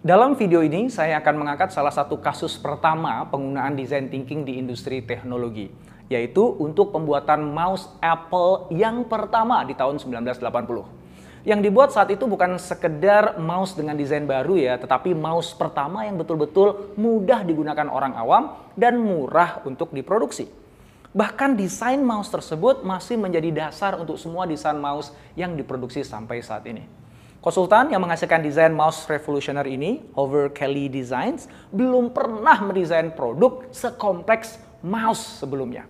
Dalam video ini saya akan mengangkat salah satu kasus pertama penggunaan design thinking di industri teknologi, yaitu untuk pembuatan mouse Apple yang pertama di tahun 1980. Yang dibuat saat itu bukan sekedar mouse dengan desain baru ya, tetapi mouse pertama yang betul-betul mudah digunakan orang awam dan murah untuk diproduksi. Bahkan desain mouse tersebut masih menjadi dasar untuk semua desain mouse yang diproduksi sampai saat ini. Konsultan yang menghasilkan desain mouse revolutioner ini, Hover Kelly Designs, belum pernah mendesain produk sekompleks mouse sebelumnya.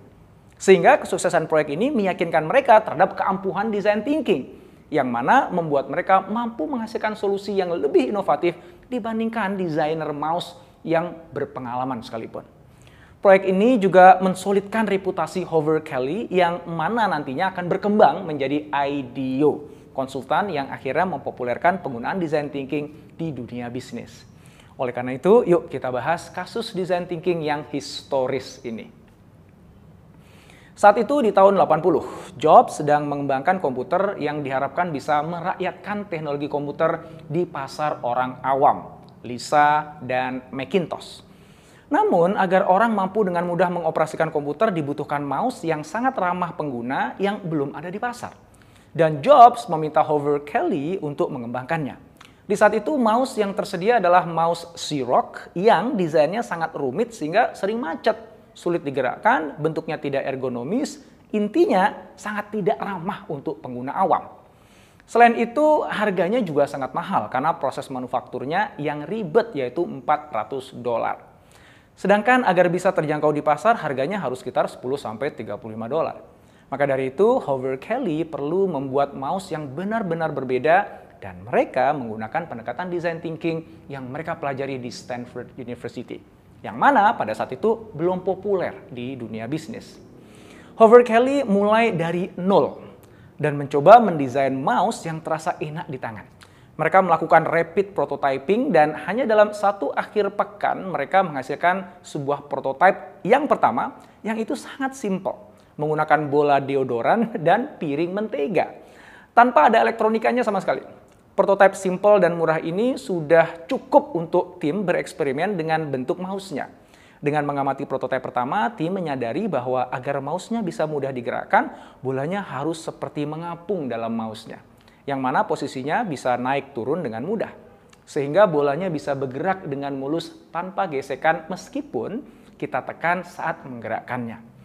Sehingga kesuksesan proyek ini meyakinkan mereka terhadap keampuhan desain thinking, yang mana membuat mereka mampu menghasilkan solusi yang lebih inovatif dibandingkan desainer mouse yang berpengalaman sekalipun. Proyek ini juga mensolidkan reputasi Hover Kelly yang mana nantinya akan berkembang menjadi IDEO konsultan yang akhirnya mempopulerkan penggunaan design thinking di dunia bisnis. Oleh karena itu, yuk kita bahas kasus design thinking yang historis ini. Saat itu di tahun 80, Jobs sedang mengembangkan komputer yang diharapkan bisa merakyatkan teknologi komputer di pasar orang awam, Lisa dan Macintosh. Namun, agar orang mampu dengan mudah mengoperasikan komputer dibutuhkan mouse yang sangat ramah pengguna yang belum ada di pasar. Dan Jobs meminta Hover Kelly untuk mengembangkannya. Di saat itu mouse yang tersedia adalah mouse Xerox yang desainnya sangat rumit sehingga sering macet, sulit digerakkan, bentuknya tidak ergonomis, intinya sangat tidak ramah untuk pengguna awam. Selain itu, harganya juga sangat mahal karena proses manufakturnya yang ribet yaitu 400 dolar. Sedangkan agar bisa terjangkau di pasar, harganya harus sekitar 10 sampai 35 dolar. Maka dari itu, Hover Kelly perlu membuat mouse yang benar-benar berbeda dan mereka menggunakan pendekatan design thinking yang mereka pelajari di Stanford University. Yang mana pada saat itu belum populer di dunia bisnis. Hover Kelly mulai dari nol dan mencoba mendesain mouse yang terasa enak di tangan. Mereka melakukan rapid prototyping dan hanya dalam satu akhir pekan mereka menghasilkan sebuah prototype yang pertama yang itu sangat simple menggunakan bola deodoran dan piring mentega. Tanpa ada elektronikanya sama sekali. Prototipe simple dan murah ini sudah cukup untuk tim bereksperimen dengan bentuk mouse-nya. Dengan mengamati prototipe pertama, tim menyadari bahwa agar mouse-nya bisa mudah digerakkan, bolanya harus seperti mengapung dalam mouse-nya. Yang mana posisinya bisa naik turun dengan mudah. Sehingga bolanya bisa bergerak dengan mulus tanpa gesekan meskipun kita tekan saat menggerakkannya.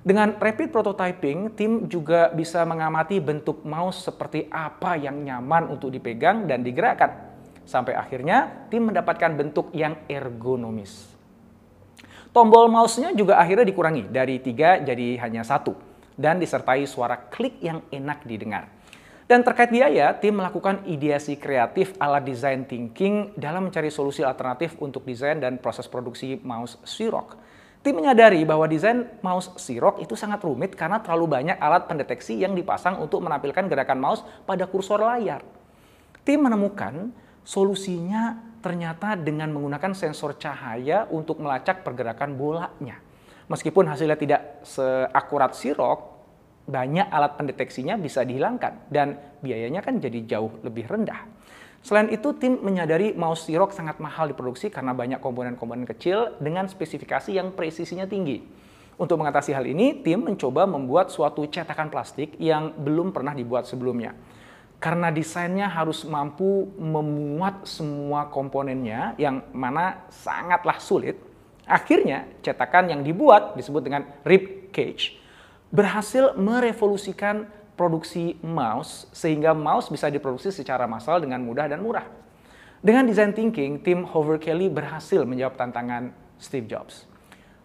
Dengan rapid prototyping, tim juga bisa mengamati bentuk mouse seperti apa yang nyaman untuk dipegang dan digerakkan. Sampai akhirnya tim mendapatkan bentuk yang ergonomis. Tombol mouse-nya juga akhirnya dikurangi dari tiga jadi hanya satu dan disertai suara klik yang enak didengar. Dan terkait biaya, tim melakukan ideasi kreatif ala design thinking dalam mencari solusi alternatif untuk desain dan proses produksi mouse Xerox Tim menyadari bahwa desain mouse Xerox itu sangat rumit karena terlalu banyak alat pendeteksi yang dipasang untuk menampilkan gerakan mouse pada kursor layar. Tim menemukan solusinya ternyata dengan menggunakan sensor cahaya untuk melacak pergerakan bolanya. Meskipun hasilnya tidak seakurat Xerox, banyak alat pendeteksinya bisa dihilangkan dan biayanya kan jadi jauh lebih rendah. Selain itu, tim menyadari mouse Xerox sangat mahal diproduksi karena banyak komponen-komponen kecil dengan spesifikasi yang presisinya tinggi. Untuk mengatasi hal ini, tim mencoba membuat suatu cetakan plastik yang belum pernah dibuat sebelumnya. Karena desainnya harus mampu memuat semua komponennya yang mana sangatlah sulit, akhirnya cetakan yang dibuat disebut dengan rib cage berhasil merevolusikan produksi mouse sehingga mouse bisa diproduksi secara massal dengan mudah dan murah. Dengan design thinking, tim Hover Kelly berhasil menjawab tantangan Steve Jobs.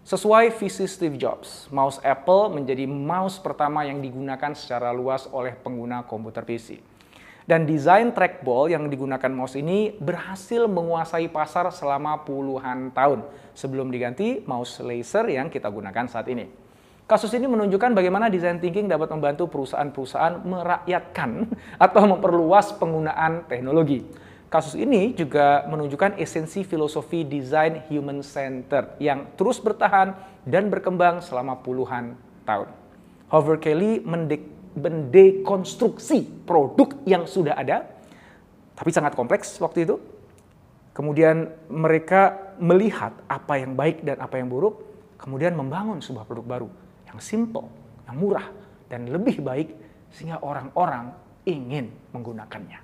Sesuai visi Steve Jobs, mouse Apple menjadi mouse pertama yang digunakan secara luas oleh pengguna komputer PC. Dan desain trackball yang digunakan mouse ini berhasil menguasai pasar selama puluhan tahun sebelum diganti mouse laser yang kita gunakan saat ini. Kasus ini menunjukkan bagaimana design thinking dapat membantu perusahaan-perusahaan merakyatkan atau memperluas penggunaan teknologi. Kasus ini juga menunjukkan esensi filosofi design human center yang terus bertahan dan berkembang selama puluhan tahun. Hover Kelly mendekonstruksi produk yang sudah ada, tapi sangat kompleks waktu itu, Kemudian mereka melihat apa yang baik dan apa yang buruk, kemudian membangun sebuah produk baru yang simple, yang murah, dan lebih baik sehingga orang-orang ingin menggunakannya.